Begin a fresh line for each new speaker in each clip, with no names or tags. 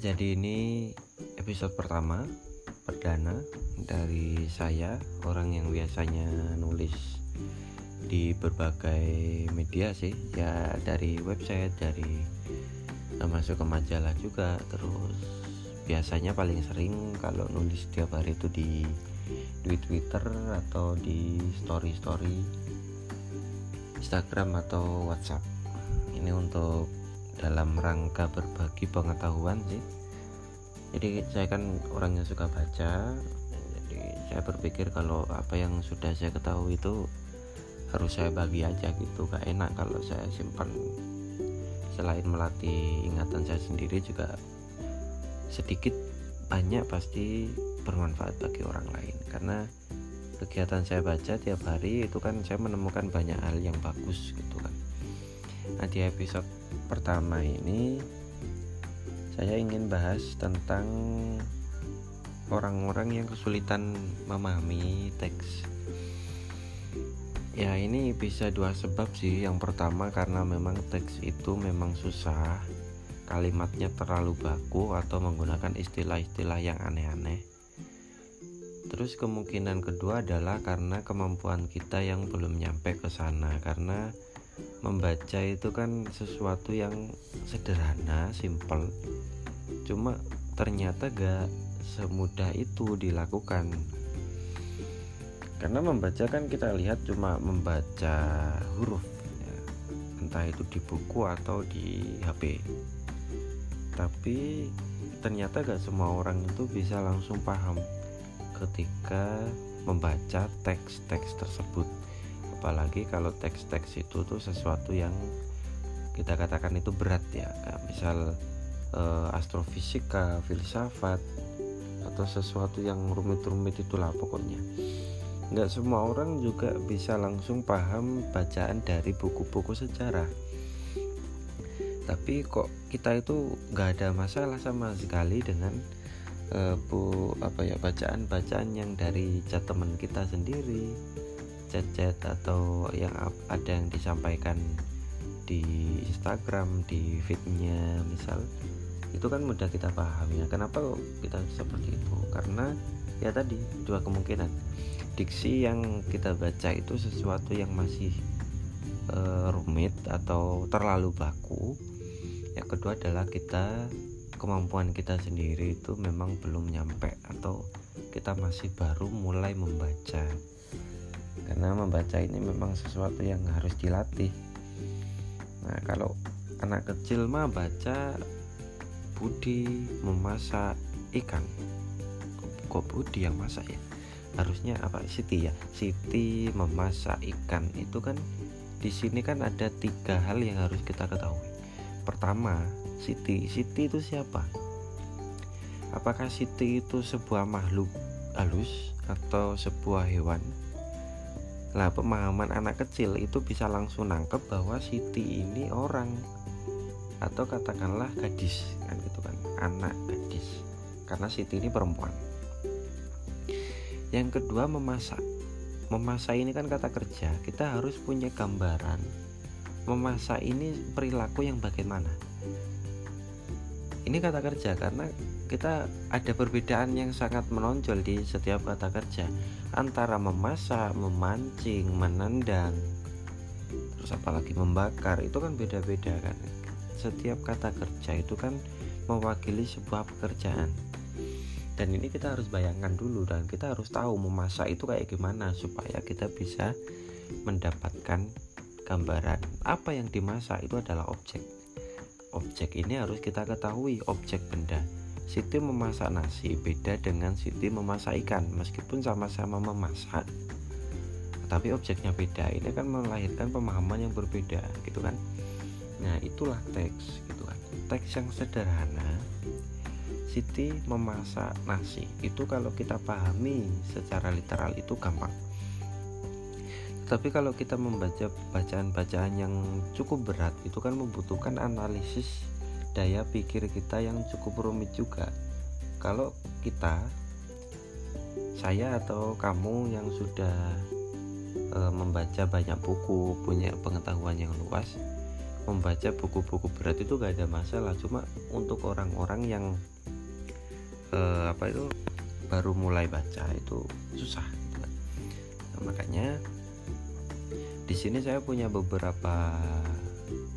jadi ini episode pertama perdana dari saya orang yang biasanya nulis di berbagai media sih. Ya dari website dari masuk ke majalah juga. Terus biasanya paling sering kalau nulis setiap hari itu di di Twitter atau di story story Instagram atau WhatsApp. Ini untuk dalam rangka berbagi pengetahuan sih jadi saya kan orang yang suka baca. Jadi saya berpikir kalau apa yang sudah saya ketahui itu harus saya bagi aja gitu. Gak enak kalau saya simpan. Selain melatih ingatan saya sendiri juga sedikit banyak pasti bermanfaat bagi orang lain. Karena kegiatan saya baca tiap hari itu kan saya menemukan banyak hal yang bagus gitu kan. Nah di episode pertama ini saya ingin bahas tentang orang-orang yang kesulitan memahami teks. Ya ini bisa dua sebab sih. Yang pertama karena memang teks itu memang susah kalimatnya terlalu baku atau menggunakan istilah-istilah yang aneh-aneh. Terus kemungkinan kedua adalah karena kemampuan kita yang belum nyampe ke sana karena membaca itu kan sesuatu yang sederhana, simple. Cuma ternyata gak semudah itu dilakukan. Karena membaca kan kita lihat cuma membaca huruf, ya. entah itu di buku atau di HP. Tapi ternyata gak semua orang itu bisa langsung paham ketika membaca teks-teks tersebut apalagi kalau teks-teks itu tuh sesuatu yang kita katakan itu berat ya. Kayak misal uh, astrofisika filsafat atau sesuatu yang rumit-rumit itulah pokoknya. Nggak semua orang juga bisa langsung paham bacaan dari buku-buku sejarah. Tapi kok kita itu nggak ada masalah sama sekali dengan uh, bu apa ya bacaan-bacaan yang dari cat teman kita sendiri chat-chat atau yang ada yang disampaikan di Instagram di feednya misal itu kan mudah kita pahami ya. Kenapa kita seperti itu? Karena ya tadi dua kemungkinan. Diksi yang kita baca itu sesuatu yang masih e, rumit atau terlalu baku. Yang kedua adalah kita kemampuan kita sendiri itu memang belum nyampe atau kita masih baru mulai membaca karena membaca ini memang sesuatu yang harus dilatih. Nah kalau anak kecil mah baca Budi memasak ikan. Kok Budi yang masak ya? Harusnya apa? Siti ya? Siti memasak ikan itu kan di sini kan ada tiga hal yang harus kita ketahui. Pertama Siti. Siti itu siapa? Apakah Siti itu sebuah makhluk halus atau sebuah hewan Nah, pemahaman anak kecil itu bisa langsung nangkep bahwa Siti ini orang atau katakanlah gadis kan gitu kan, anak gadis. Karena Siti ini perempuan. Yang kedua memasak. Memasak ini kan kata kerja, kita harus punya gambaran memasak ini perilaku yang bagaimana. Ini kata kerja karena kita ada perbedaan yang sangat menonjol di setiap kata kerja antara memasak, memancing, menendang, terus apalagi membakar itu kan beda-beda kan. Setiap kata kerja itu kan mewakili sebuah pekerjaan. Dan ini kita harus bayangkan dulu dan kita harus tahu memasak itu kayak gimana supaya kita bisa mendapatkan gambaran apa yang dimasak itu adalah objek. Objek ini harus kita ketahui objek benda Siti memasak nasi beda dengan Siti memasak ikan meskipun sama-sama memasak. Tapi objeknya beda. Ini kan melahirkan pemahaman yang berbeda gitu kan? Nah itulah teks gitu kan? Teks yang sederhana Siti memasak nasi. Itu kalau kita pahami secara literal itu gampang. Tapi kalau kita membaca bacaan-bacaan yang cukup berat itu kan membutuhkan analisis daya pikir kita yang cukup rumit juga kalau kita saya atau kamu yang sudah e, membaca banyak buku punya pengetahuan yang luas membaca buku-buku berat itu gak ada masalah cuma untuk orang-orang yang eh, apa itu baru mulai baca itu susah gitu kan. nah, makanya di sini saya punya beberapa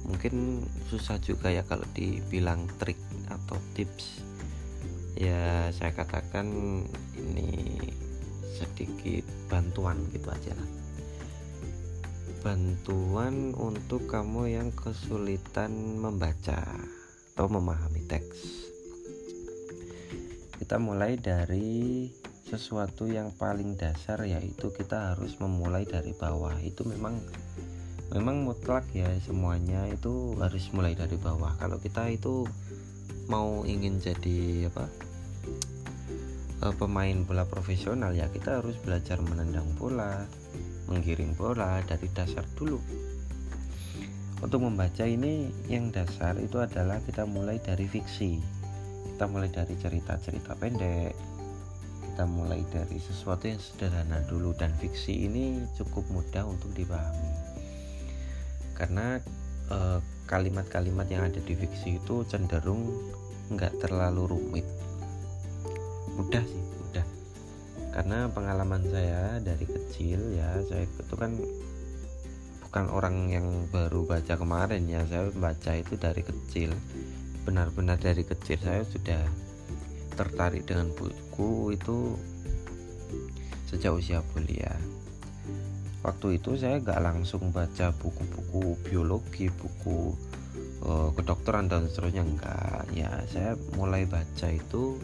mungkin susah juga ya kalau dibilang trik atau tips ya saya katakan ini sedikit bantuan gitu aja lah bantuan untuk kamu yang kesulitan membaca atau memahami teks. Kita mulai dari sesuatu yang paling dasar yaitu kita harus memulai dari bawah. Itu memang memang mutlak ya semuanya itu harus mulai dari bawah. Kalau kita itu mau ingin jadi apa? Eh, pemain bola profesional ya kita harus belajar menendang bola, menggiring bola dari dasar dulu untuk membaca ini yang dasar itu adalah kita mulai dari fiksi kita mulai dari cerita-cerita pendek kita mulai dari sesuatu yang sederhana dulu dan fiksi ini cukup mudah untuk dipahami karena eh, kalimat-kalimat yang ada di fiksi itu cenderung nggak terlalu rumit. Mudah sih karena pengalaman saya dari kecil ya saya itu kan bukan orang yang baru baca kemarin ya. Saya baca itu dari kecil. Benar-benar dari kecil saya sudah tertarik dengan buku itu sejak usia kuliah waktu itu saya nggak langsung baca buku-buku biologi buku uh, kedokteran dan seterusnya enggak ya saya mulai baca itu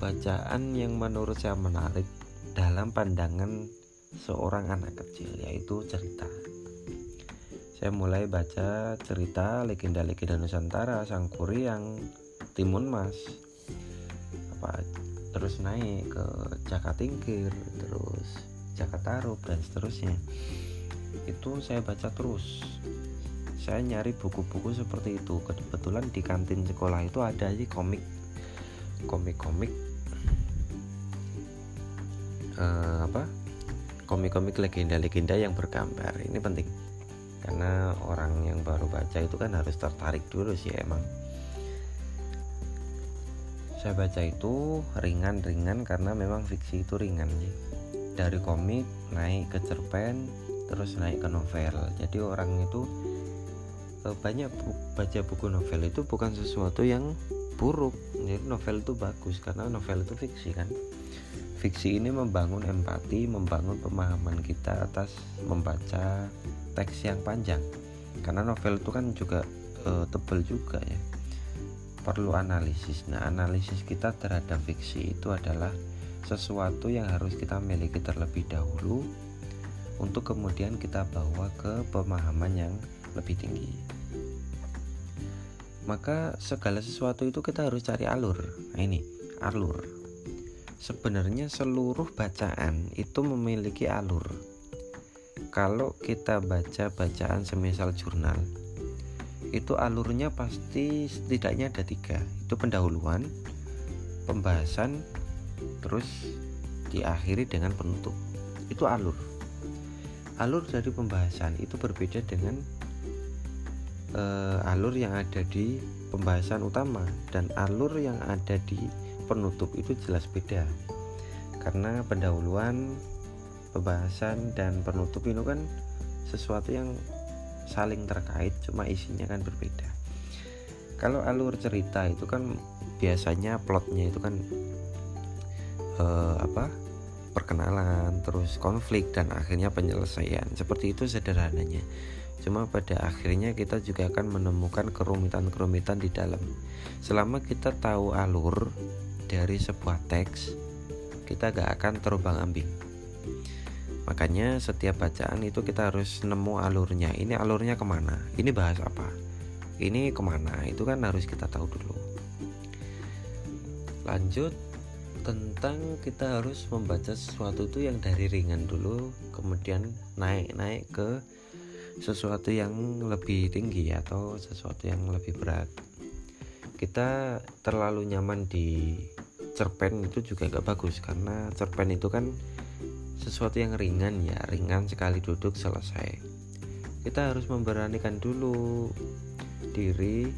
bacaan yang menurut saya menarik dalam pandangan seorang anak kecil yaitu cerita. Saya mulai baca cerita legenda-legenda Nusantara Sang Kuryang Timun Mas. Apa terus naik ke Jaka Tingkir terus Jaka Tarub dan seterusnya. Itu saya baca terus. Saya nyari buku-buku seperti itu. Kebetulan di kantin sekolah itu ada sih komik komik-komik uh, apa? Komik-komik legenda-legenda yang bergambar. Ini penting. Karena orang yang baru baca itu kan harus tertarik dulu sih emang. Saya baca itu ringan-ringan karena memang fiksi itu ringan sih dari komik naik ke cerpen terus naik ke novel jadi orang itu eh, banyak baca buku novel itu bukan sesuatu yang buruk jadi novel itu bagus karena novel itu fiksi kan Fiksi ini membangun empati, membangun pemahaman kita atas membaca teks yang panjang. Karena novel itu kan juga e, tebal juga ya. Perlu analisis. Nah, analisis kita terhadap fiksi itu adalah sesuatu yang harus kita miliki terlebih dahulu untuk kemudian kita bawa ke pemahaman yang lebih tinggi. Maka segala sesuatu itu kita harus cari alur. Nah, ini alur sebenarnya seluruh bacaan itu memiliki alur. Kalau kita baca bacaan semisal jurnal, itu alurnya pasti setidaknya ada tiga. Itu pendahuluan, pembahasan, terus diakhiri dengan penutup. Itu alur. Alur dari pembahasan itu berbeda dengan uh, alur yang ada di pembahasan utama dan alur yang ada di penutup itu jelas beda karena pendahuluan pembahasan dan penutup itu kan sesuatu yang saling terkait cuma isinya kan berbeda kalau alur cerita itu kan biasanya plotnya itu kan eh, apa perkenalan terus konflik dan akhirnya penyelesaian. Seperti itu sederhananya. Cuma pada akhirnya kita juga akan menemukan kerumitan-kerumitan di dalam. Selama kita tahu alur dari sebuah teks kita gak akan terbang ambing. Makanya setiap bacaan itu kita harus nemu alurnya. Ini alurnya ke mana? Ini bahas apa? Ini ke mana? Itu kan harus kita tahu dulu. Lanjut tentang kita harus membaca sesuatu itu yang dari ringan dulu kemudian naik-naik ke sesuatu yang lebih tinggi atau sesuatu yang lebih berat. Kita terlalu nyaman di cerpen itu juga gak bagus karena cerpen itu kan sesuatu yang ringan ya ringan sekali duduk selesai. Kita harus memberanikan dulu diri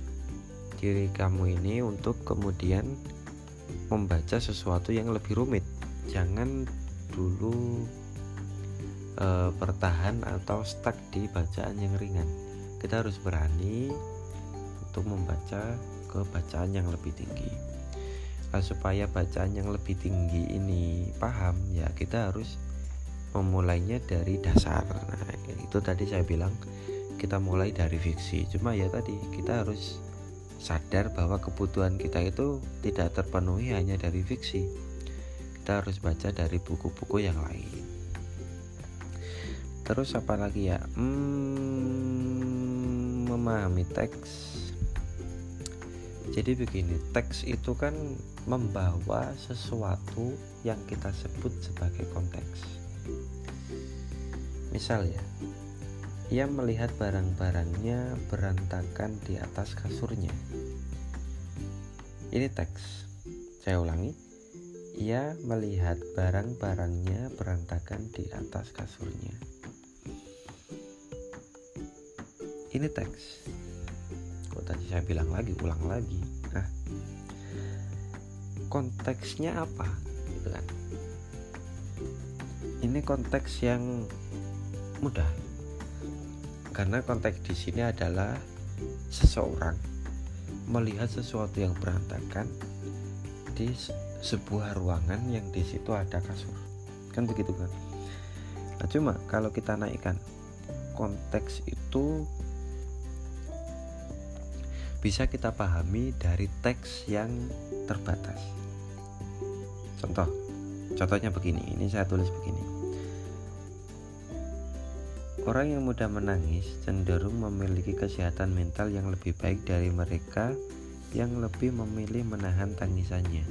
diri kamu ini untuk kemudian membaca sesuatu yang lebih rumit. Jangan dulu e, bertahan atau stuck di bacaan yang ringan. Kita harus berani untuk membaca ke bacaan yang lebih tinggi. Nah, supaya bacaan yang lebih tinggi ini paham ya kita harus memulainya dari dasar. Nah itu tadi saya bilang kita mulai dari fiksi. Cuma ya tadi kita harus sadar bahwa kebutuhan kita itu tidak terpenuhi hanya dari fiksi. Kita harus baca dari buku-buku yang lain. Terus apa lagi ya? Hmm, memahami teks. Jadi begini teks itu kan membawa sesuatu yang kita sebut sebagai konteks. Misal ya, ia melihat barang-barangnya berantakan di atas kasurnya. Ini teks. Saya ulangi. Ia melihat barang-barangnya berantakan di atas kasurnya. Ini teks. Kok tadi saya bilang lagi, ulang lagi. Nah, konteksnya apa? Gitu kan. Ini konteks yang mudah karena konteks di sini adalah seseorang melihat sesuatu yang berantakan di sebuah ruangan yang di situ ada kasur. Kan begitu kan? Nah, cuma kalau kita naikkan konteks itu bisa kita pahami dari teks yang terbatas. Contoh contohnya begini ini saya tulis begini Orang yang mudah menangis cenderung memiliki kesehatan mental yang lebih baik dari mereka yang lebih memilih menahan tangisannya.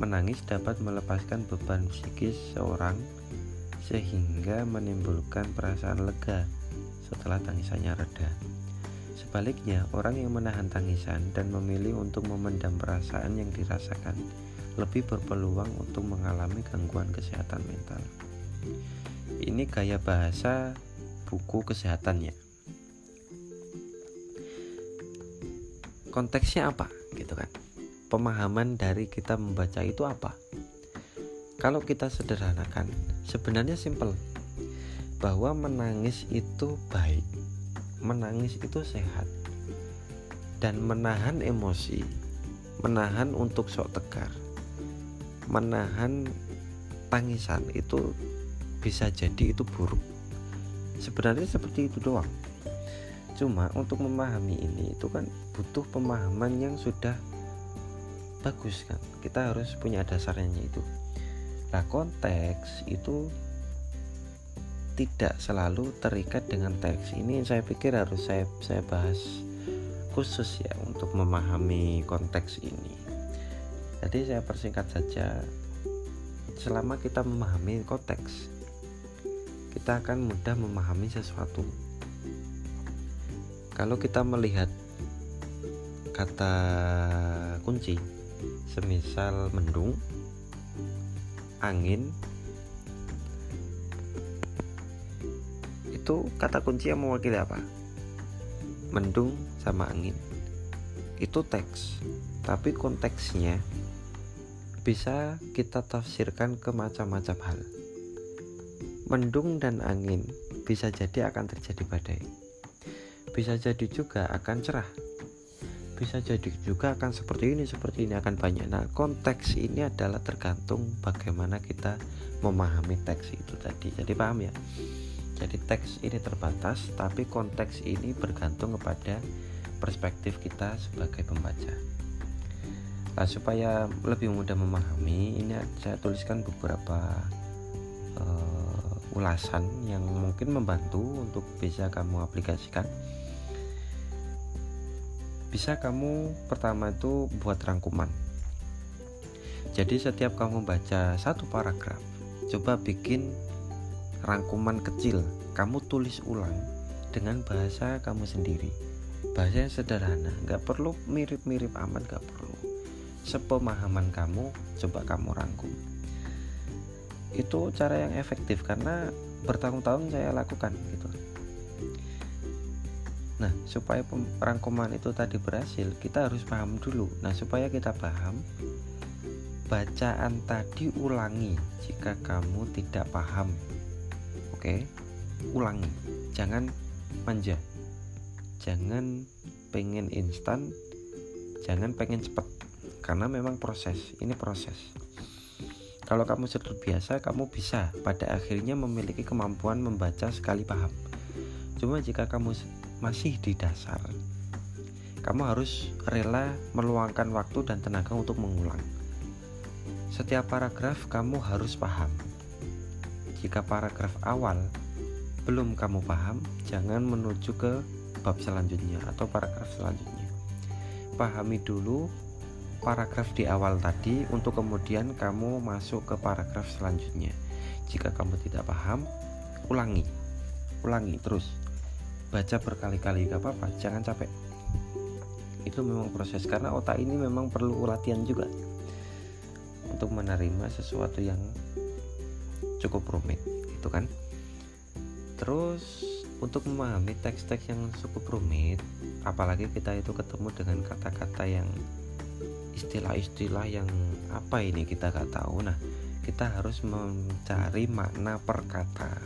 Menangis dapat melepaskan beban psikis seorang sehingga menimbulkan perasaan lega setelah tangisannya reda. Sebaliknya, orang yang menahan tangisan dan memilih untuk memendam perasaan yang dirasakan lebih berpeluang untuk mengalami gangguan kesehatan mental ini gaya bahasa buku kesehatannya konteksnya apa? Gitu kan. Pemahaman dari kita membaca itu apa? Kalau kita sederhanakan sebenarnya simple. Bahwa menangis itu baik menangis itu sehat dan menahan emosi menahan untuk sok tegar menahan tangisan itu bisa jadi itu buruk. Sebenarnya seperti itu doang. Cuma untuk memahami ini itu kan butuh pemahaman yang sudah bagus kan? Kita harus punya dasarnya itu. Nah konteks itu tidak selalu terikat dengan teks. Ini saya pikir harus saya saya bahas khusus ya untuk memahami konteks ini. Jadi saya persingkat saja. Selama kita memahami konteks kita akan mudah memahami sesuatu. Kalau kita melihat kata kunci, semisal mendung, angin, itu kata kunci yang mewakili apa? Mendung sama angin. Itu teks, tapi konteksnya bisa kita tafsirkan ke macam-macam hal mendung dan angin bisa jadi akan terjadi badai. Bisa jadi juga akan cerah. Bisa jadi juga akan seperti ini seperti ini. Akan banyak. Nah konteks ini adalah tergantung bagaimana kita memahami teks itu tadi. Jadi paham ya? Jadi teks ini terbatas tapi konteks ini bergantung kepada perspektif kita sebagai pembaca. Nah, supaya lebih mudah memahami ini saya tuliskan beberapa ulasan yang mungkin membantu untuk bisa kamu aplikasikan. Bisa kamu pertama itu buat rangkuman. Jadi setiap kamu baca satu paragraf coba bikin rangkuman kecil. Kamu tulis ulang dengan bahasa kamu sendiri. Bahasa yang sederhana nggak perlu mirip-mirip amat nggak perlu. Sepemahaman kamu coba kamu rangkum itu cara yang efektif karena bertahun-tahun saya lakukan gitu Nah, supaya rangkuman itu tadi berhasil, kita harus paham dulu. Nah, supaya kita paham, bacaan tadi ulangi jika kamu tidak paham. Oke, ulangi. Jangan manja. Jangan pengen instan, jangan pengen cepat. Karena memang proses, ini proses. Kalau kamu sudah biasa, kamu bisa pada akhirnya memiliki kemampuan membaca sekali paham. Cuma jika kamu masih di dasar, kamu harus rela meluangkan waktu dan tenaga untuk mengulang. Setiap paragraf kamu harus paham. Jika paragraf awal belum kamu paham, jangan menuju ke bab selanjutnya atau paragraf selanjutnya. Pahami dulu paragraf di awal tadi untuk kemudian kamu masuk ke paragraf selanjutnya. Jika kamu tidak paham, ulangi. Ulangi terus baca berkali-kali gak apa-apa jangan capek itu memang proses karena otak ini memang perlu latihan juga untuk menerima sesuatu yang cukup rumit itu kan terus untuk memahami teks-teks yang cukup rumit apalagi kita itu ketemu dengan kata-kata yang istilah-istilah yang apa ini kita gak tahu. Nah kita harus mencari makna per kata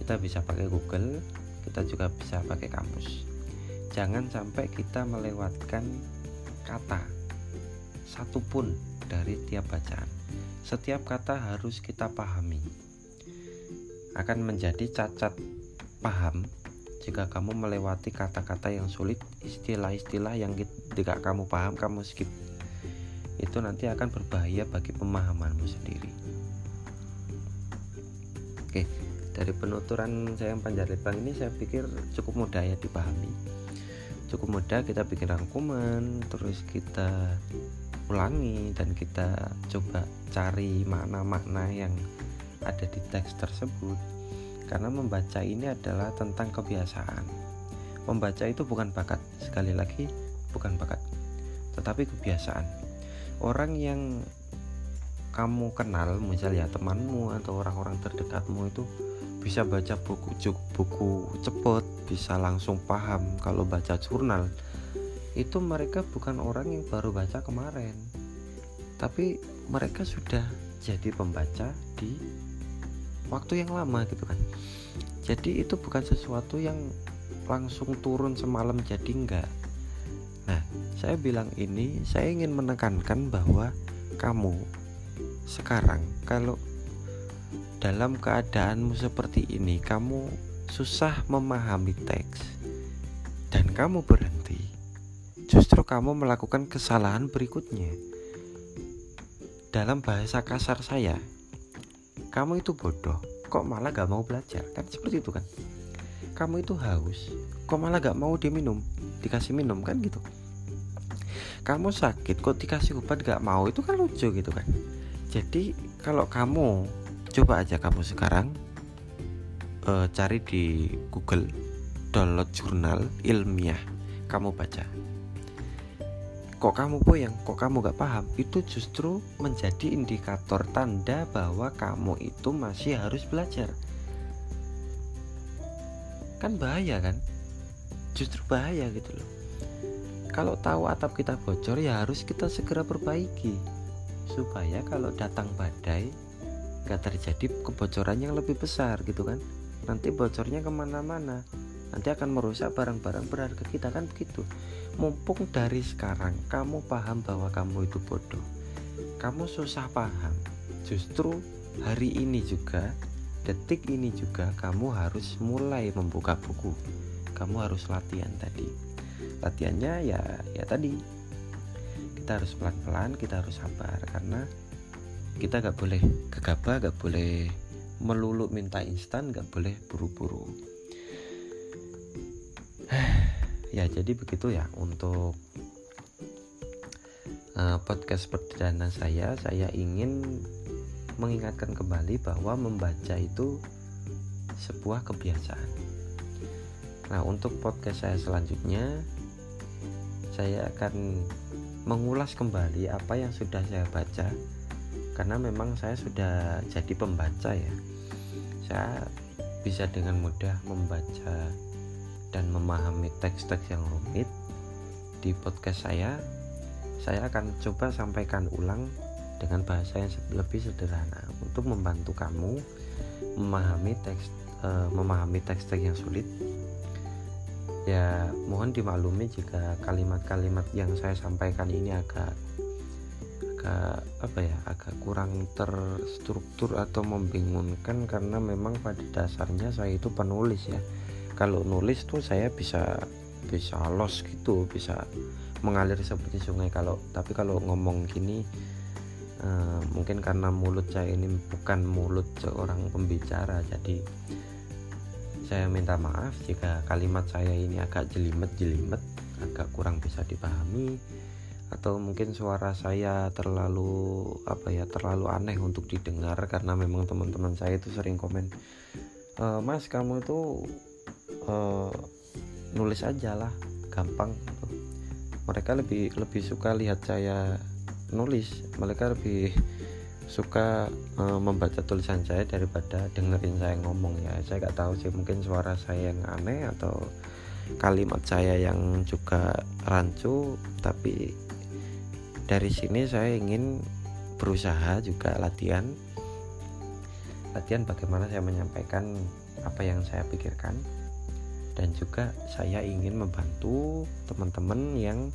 kita bisa pakai Google kita juga bisa pakai kamus jangan sampai kita melewatkan kata satupun dari tiap bacaan. Setiap kata harus kita pahami. Akan menjadi cacat paham jika kamu melewati kata-kata yang sulit istilah-istilah yang tidak kamu paham kamu skip. Itu nanti akan berbahaya bagi pemahamanmu sendiri. Oke dari penuturan saya yang panjang lebar ini saya pikir cukup mudah ya dipahami. Cukup mudah kita bikin rangkuman terus kita ulangi dan kita coba cari makna-makna yang ada di teks tersebut karena membaca ini adalah tentang kebiasaan. Membaca itu bukan bakat. Sekali lagi bukan bakat. Tetapi kebiasaan. Orang yang kamu kenal misalnya temanmu atau orang-orang terdekatmu itu bisa baca buku buku cepet bisa langsung paham kalau baca jurnal. Itu mereka bukan orang yang baru baca kemarin. Tapi mereka sudah jadi pembaca di waktu yang lama gitu kan jadi itu bukan sesuatu yang langsung turun semalam jadi enggak nah saya bilang ini saya ingin menekankan bahwa kamu sekarang kalau dalam keadaanmu seperti ini, kamu susah memahami teks dan kamu berhenti. Justru kamu melakukan kesalahan berikutnya. Dalam bahasa kasar saya, kamu itu bodoh, kok malah gak mau belajar? Kan seperti itu kan? Kamu itu haus, kok malah gak mau diminum? Dikasih minum kan gitu. Kamu sakit, kok dikasih obat gak mau? Itu kan lucu gitu kan? Jadi kalau kamu coba aja kamu sekarang uh, cari di Google download jurnal ilmiah kamu baca kok kamu yang kok kamu gak paham? Itu justru menjadi indikator tanda bahwa kamu itu masih harus belajar. Kan bahaya kan? Justru bahaya gitu loh. Kalau tahu atap kita bocor ya harus kita segera perbaiki. Supaya kalau datang badai gak terjadi kebocoran yang lebih besar gitu kan? Nanti bocornya ke mana-mana nanti akan merusak barang-barang berharga kita kan begitu? Mumpung dari sekarang kamu paham bahwa kamu itu bodoh. Kamu susah paham. Justru hari ini juga detik ini juga kamu harus mulai membuka buku. Kamu harus latihan tadi. Latihannya ya ya tadi. Kita harus pelan-pelan kita harus sabar karena kita gak boleh gegabah gak boleh melulu minta instan gak boleh buru-buru ya jadi begitu ya untuk uh, podcast perdana saya. Saya ingin mengingatkan kembali bahwa membaca itu sebuah kebiasaan. Nah untuk podcast saya selanjutnya saya akan mengulas kembali apa yang sudah saya baca. Karena memang saya sudah jadi pembaca ya. Saya bisa dengan mudah membaca dan memahami teks-teks yang rumit di podcast saya saya akan coba sampaikan ulang dengan bahasa yang lebih sederhana untuk membantu kamu memahami teks uh, memahami teks-teks yang sulit. Ya mohon dimaklumi jika kalimat-kalimat yang saya sampaikan ini agak agak apa ya agak kurang terstruktur atau membingungkan karena memang pada dasarnya saya itu penulis ya kalau nulis tuh saya bisa bisa los gitu bisa mengalir seperti sungai. Kalau tapi kalau ngomong gini uh, mungkin karena mulut saya ini bukan mulut seorang pembicara. Jadi saya minta maaf jika kalimat saya ini agak jelimet-jelimet agak kurang bisa dipahami atau mungkin suara saya terlalu apa ya terlalu aneh untuk didengar karena memang teman-teman saya itu sering komen e, mas kamu itu e, nulis aja lah gampang gitu. mereka lebih lebih suka lihat saya nulis. Mereka lebih suka e, membaca tulisan saya daripada dengerin saya ngomong ya. Saya nggak tahu sih mungkin suara saya yang aneh atau kalimat saya yang juga rancu tapi dari sini saya ingin berusaha juga latihan. Latihan bagaimana saya menyampaikan apa yang saya pikirkan dan juga saya ingin membantu teman-teman yang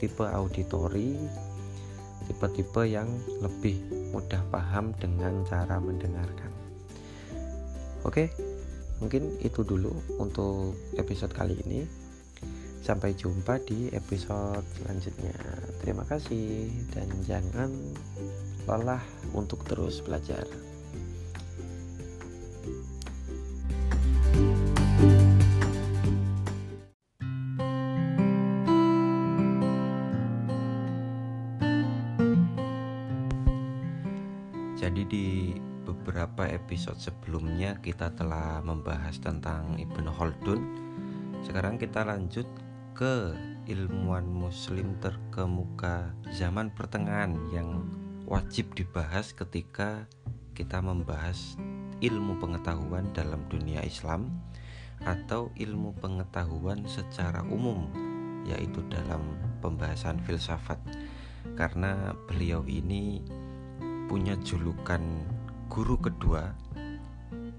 tipe auditori tipe-tipe yang lebih mudah paham dengan cara mendengarkan oke mungkin itu dulu untuk episode kali ini Sampai jumpa di episode selanjutnya. Terima kasih dan jangan lelah untuk terus belajar. Beberapa episode sebelumnya kita telah membahas tentang Ibnu Khaldun. Sekarang kita lanjut ke ilmuwan muslim terkemuka zaman pertengahan yang wajib dibahas ketika kita membahas ilmu pengetahuan dalam dunia Islam atau ilmu pengetahuan secara umum yaitu dalam pembahasan filsafat karena beliau ini punya julukan guru kedua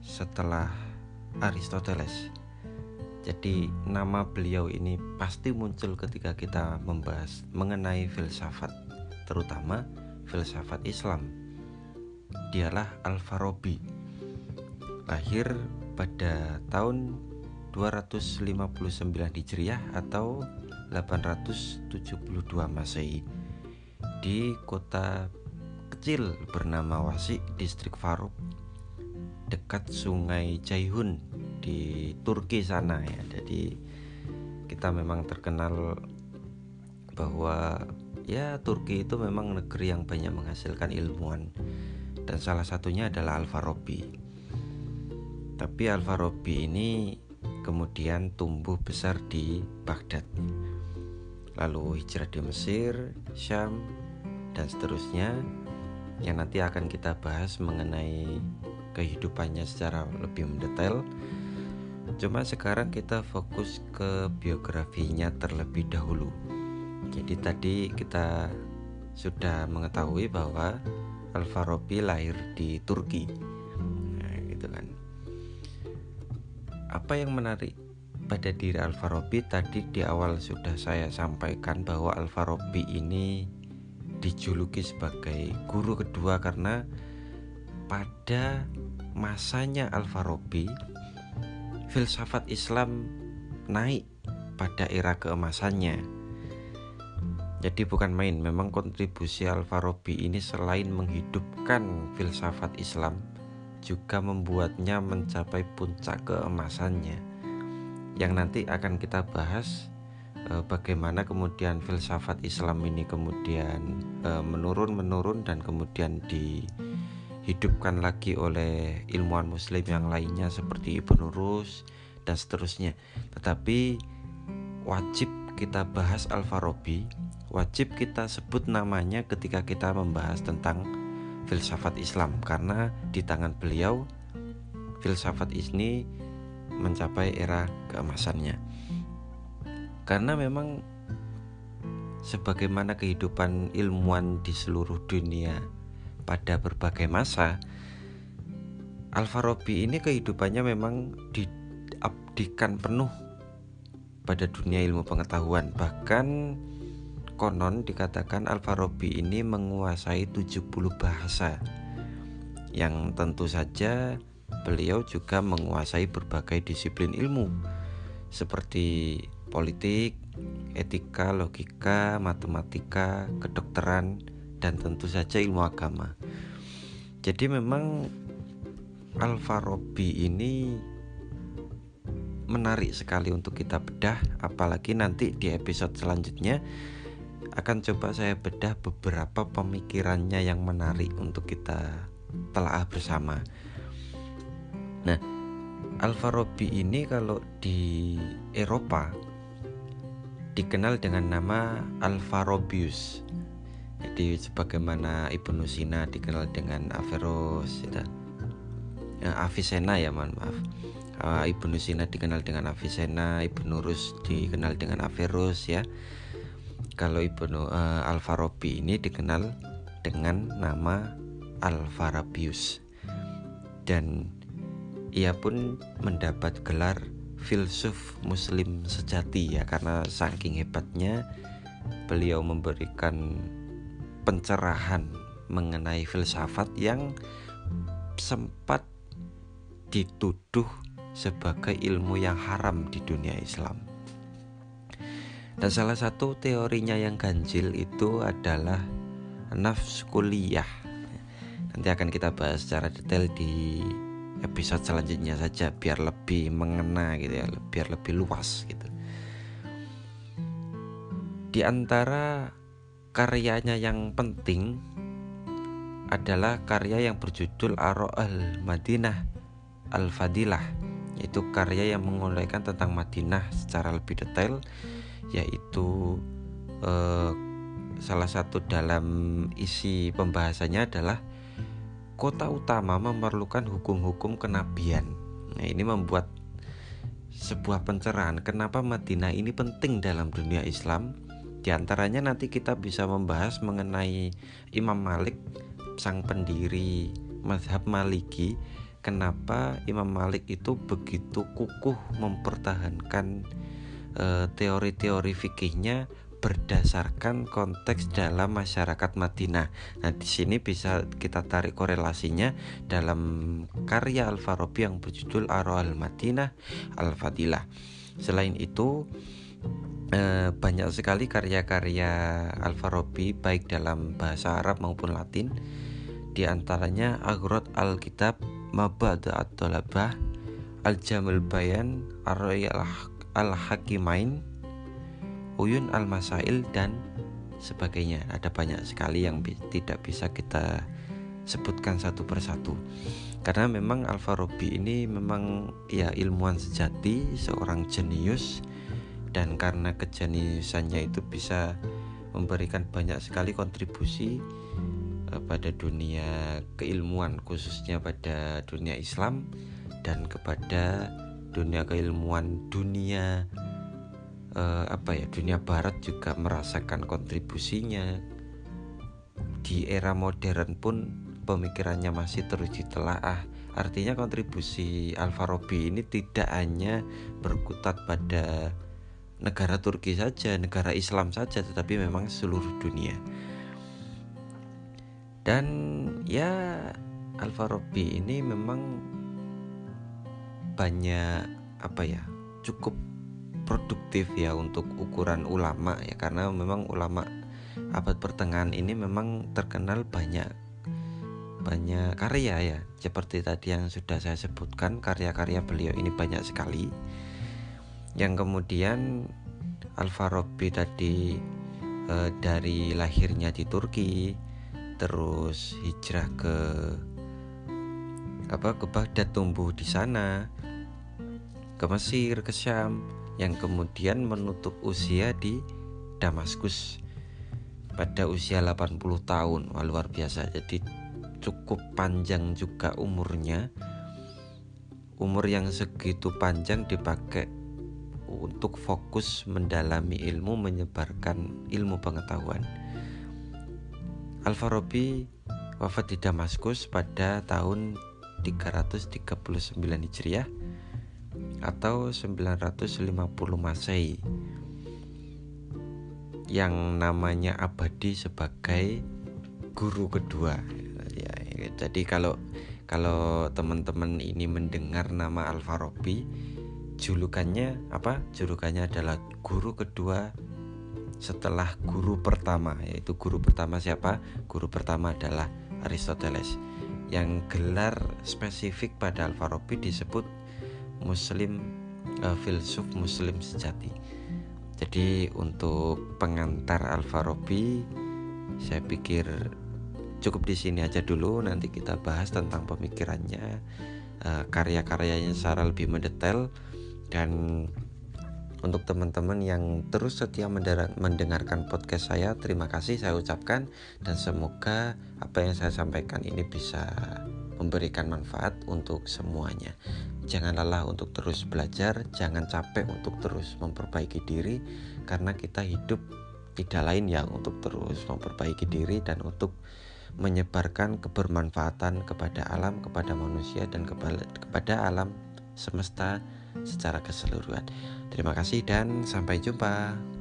setelah Aristoteles jadi nama beliau ini pasti muncul ketika kita membahas mengenai filsafat, terutama filsafat Islam. Dialah Al-Farabi. Lahir pada tahun 259 Hijriah atau 872 Masehi di kota kecil bernama Wasi, distrik Faruk, dekat Sungai Jaihun di Turki sana ya. Jadi kita memang terkenal bahwa ya Turki itu memang negeri yang banyak menghasilkan ilmuwan dan salah satunya adalah Al-Farabi tapi Al-Farabi ini kemudian tumbuh besar di Baghdad lalu hijrah di Mesir, Syam dan seterusnya yang nanti akan kita bahas mengenai kehidupannya secara lebih mendetail Cuma sekarang kita fokus ke biografinya terlebih dahulu. Jadi tadi kita sudah mengetahui bahwa Al-Farabi lahir di Turki. Nah, gitu kan. Apa yang menarik pada diri Al-Farabi tadi di awal sudah saya sampaikan bahwa Al-Farabi ini dijuluki sebagai guru kedua karena pada masanya Al-Farabi filsafat Islam naik pada era keemasannya. Jadi bukan main, memang kontribusi Al-Farabi ini selain menghidupkan filsafat Islam juga membuatnya mencapai puncak keemasannya. Yang nanti akan kita bahas bagaimana kemudian filsafat Islam ini kemudian eh, menurun-menurun dan kemudian di dihidupkan lagi oleh ilmuwan muslim yang lainnya seperti Ibnu Rus dan seterusnya. Tetapi wajib kita bahas Al-Farabi, wajib kita sebut namanya ketika kita membahas tentang filsafat Islam karena di tangan beliau filsafat ini mencapai era keemasannya. Karena memang sebagaimana kehidupan ilmuwan di seluruh dunia pada berbagai masa, Alfarabi ini kehidupannya memang diabdikan penuh pada dunia ilmu pengetahuan. Bahkan konon dikatakan Alfarabi ini menguasai 70 bahasa. Yang tentu saja beliau juga menguasai berbagai disiplin ilmu seperti politik, etika, logika, matematika, kedokteran, dan tentu saja ilmu agama. Jadi memang Alfarabi ini menarik sekali untuk kita bedah apalagi nanti di episode selanjutnya akan coba saya bedah beberapa pemikirannya yang menarik untuk kita telah bersama. Nah, Alfarabi ini kalau di Eropa dikenal dengan nama Alfarabius. Jadi sebagaimana Ibnu Sina dikenal dengan Averroes, ya. Uh, Avicenna ya mohon maaf. Uh, Ibnu Sina dikenal dengan Avicenna Ibnu Rus dikenal dengan Averroes ya. Kalau Ibnu uh, Al-Farabi ini dikenal dengan nama Al-Farabius. Dan ia pun mendapat gelar filsuf muslim sejati ya karena saking hebatnya beliau memberikan pencerahan mengenai filsafat yang sempat dituduh sebagai ilmu yang haram di dunia Islam. Dan salah satu teorinya yang ganjil itu adalah nafs kuliah. Nanti akan kita bahas secara detail di episode selanjutnya saja biar lebih mengena gitu ya, biar lebih luas gitu. Di antara karyanya yang penting adalah karya yang berjudul Aro al Madinah Al-Fadilah yaitu karya yang menguraikan tentang Madinah secara lebih detail yaitu eh, salah satu dalam isi pembahasannya adalah kota utama memerlukan hukum-hukum kenabian. Nah, ini membuat sebuah pencerahan kenapa Madinah ini penting dalam dunia Islam. Di antaranya nanti kita bisa membahas mengenai Imam Malik sang pendiri mazhab Maliki kenapa Imam Malik itu begitu kukuh mempertahankan teori teori-teori fikihnya berdasarkan konteks dalam masyarakat Madinah. Nah, di sini bisa kita tarik korelasinya dalam karya Al-Farabi yang berjudul Aro al-Madinah Al-Fadilah. Selain itu, eh, banyak sekali karya-karya Al-Farabi baik dalam bahasa Arab maupun Latin. Di antaranya Aghrot Al-Kitab Mabada at-Talabah Al-Jamul Bayan Ar-Royal Al-Hakimain Uyun Al-Masail dan sebagainya. Ada banyak sekali yang bi tidak bisa kita sebutkan satu persatu. Karena memang Al-Farabi ini memang ya ilmuwan sejati seorang jenius dan karena kejeniusannya itu bisa memberikan banyak sekali kontribusi pada dunia keilmuan khususnya pada dunia Islam dan kepada dunia keilmuan dunia eh, apa ya dunia barat juga merasakan kontribusinya. Di era modern pun pemikirannya masih terus ditelaah. Artinya kontribusi Al-Farabi ini tidak hanya berkutat pada negara Turki saja negara Islam saja tetapi memang seluruh dunia. Dan ya Alfarobi ini memang banyak apa ya cukup produktif ya untuk ukuran ulama ya karena memang ulama abad pertengahan ini memang terkenal banyak banyak karya ya. Seperti tadi yang sudah saya sebutkan karya-karya beliau ini banyak sekali. Yang kemudian Alfarobi tadi e, dari lahirnya di Turki terus hijrah ke apa ke Baghdad tumbuh di sana ke Mesir ke Syam yang kemudian menutup usia di Damaskus pada usia 80 tahun. Wah, luar biasa. Jadi cukup panjang juga umurnya. Umur yang segitu panjang dipakai untuk fokus mendalami ilmu menyebarkan ilmu pengetahuan. Al-Farabi wafat di Damaskus pada tahun 339 Hijriah atau 950 Masehi yang namanya abadi sebagai guru kedua. Ya, jadi kalau kalau teman-teman ini mendengar nama Al-Farabi julukannya apa? Julukannya adalah guru kedua setelah guru pertama yaitu guru pertama siapa? Guru pertama adalah Aristoteles. Yang gelar spesifik pada Al-Farabi disebut muslim uh, filsuf muslim sejati. Jadi untuk pengantar Al-Farabi saya pikir cukup di sini aja dulu. Nanti kita bahas tentang pemikirannya uh, karya-karyanya secara lebih mendetail. Dan untuk teman-teman yang terus setia mendengarkan podcast saya terima kasih saya ucapkan. Dan semoga apa yang saya sampaikan ini bisa memberikan manfaat untuk semuanya jangan lelah untuk terus belajar, jangan capek untuk terus memperbaiki diri, karena kita hidup tidak lain yang untuk terus memperbaiki diri dan untuk menyebarkan kebermanfaatan kepada alam, kepada manusia, dan kepada alam semesta secara keseluruhan. Terima kasih, dan sampai jumpa.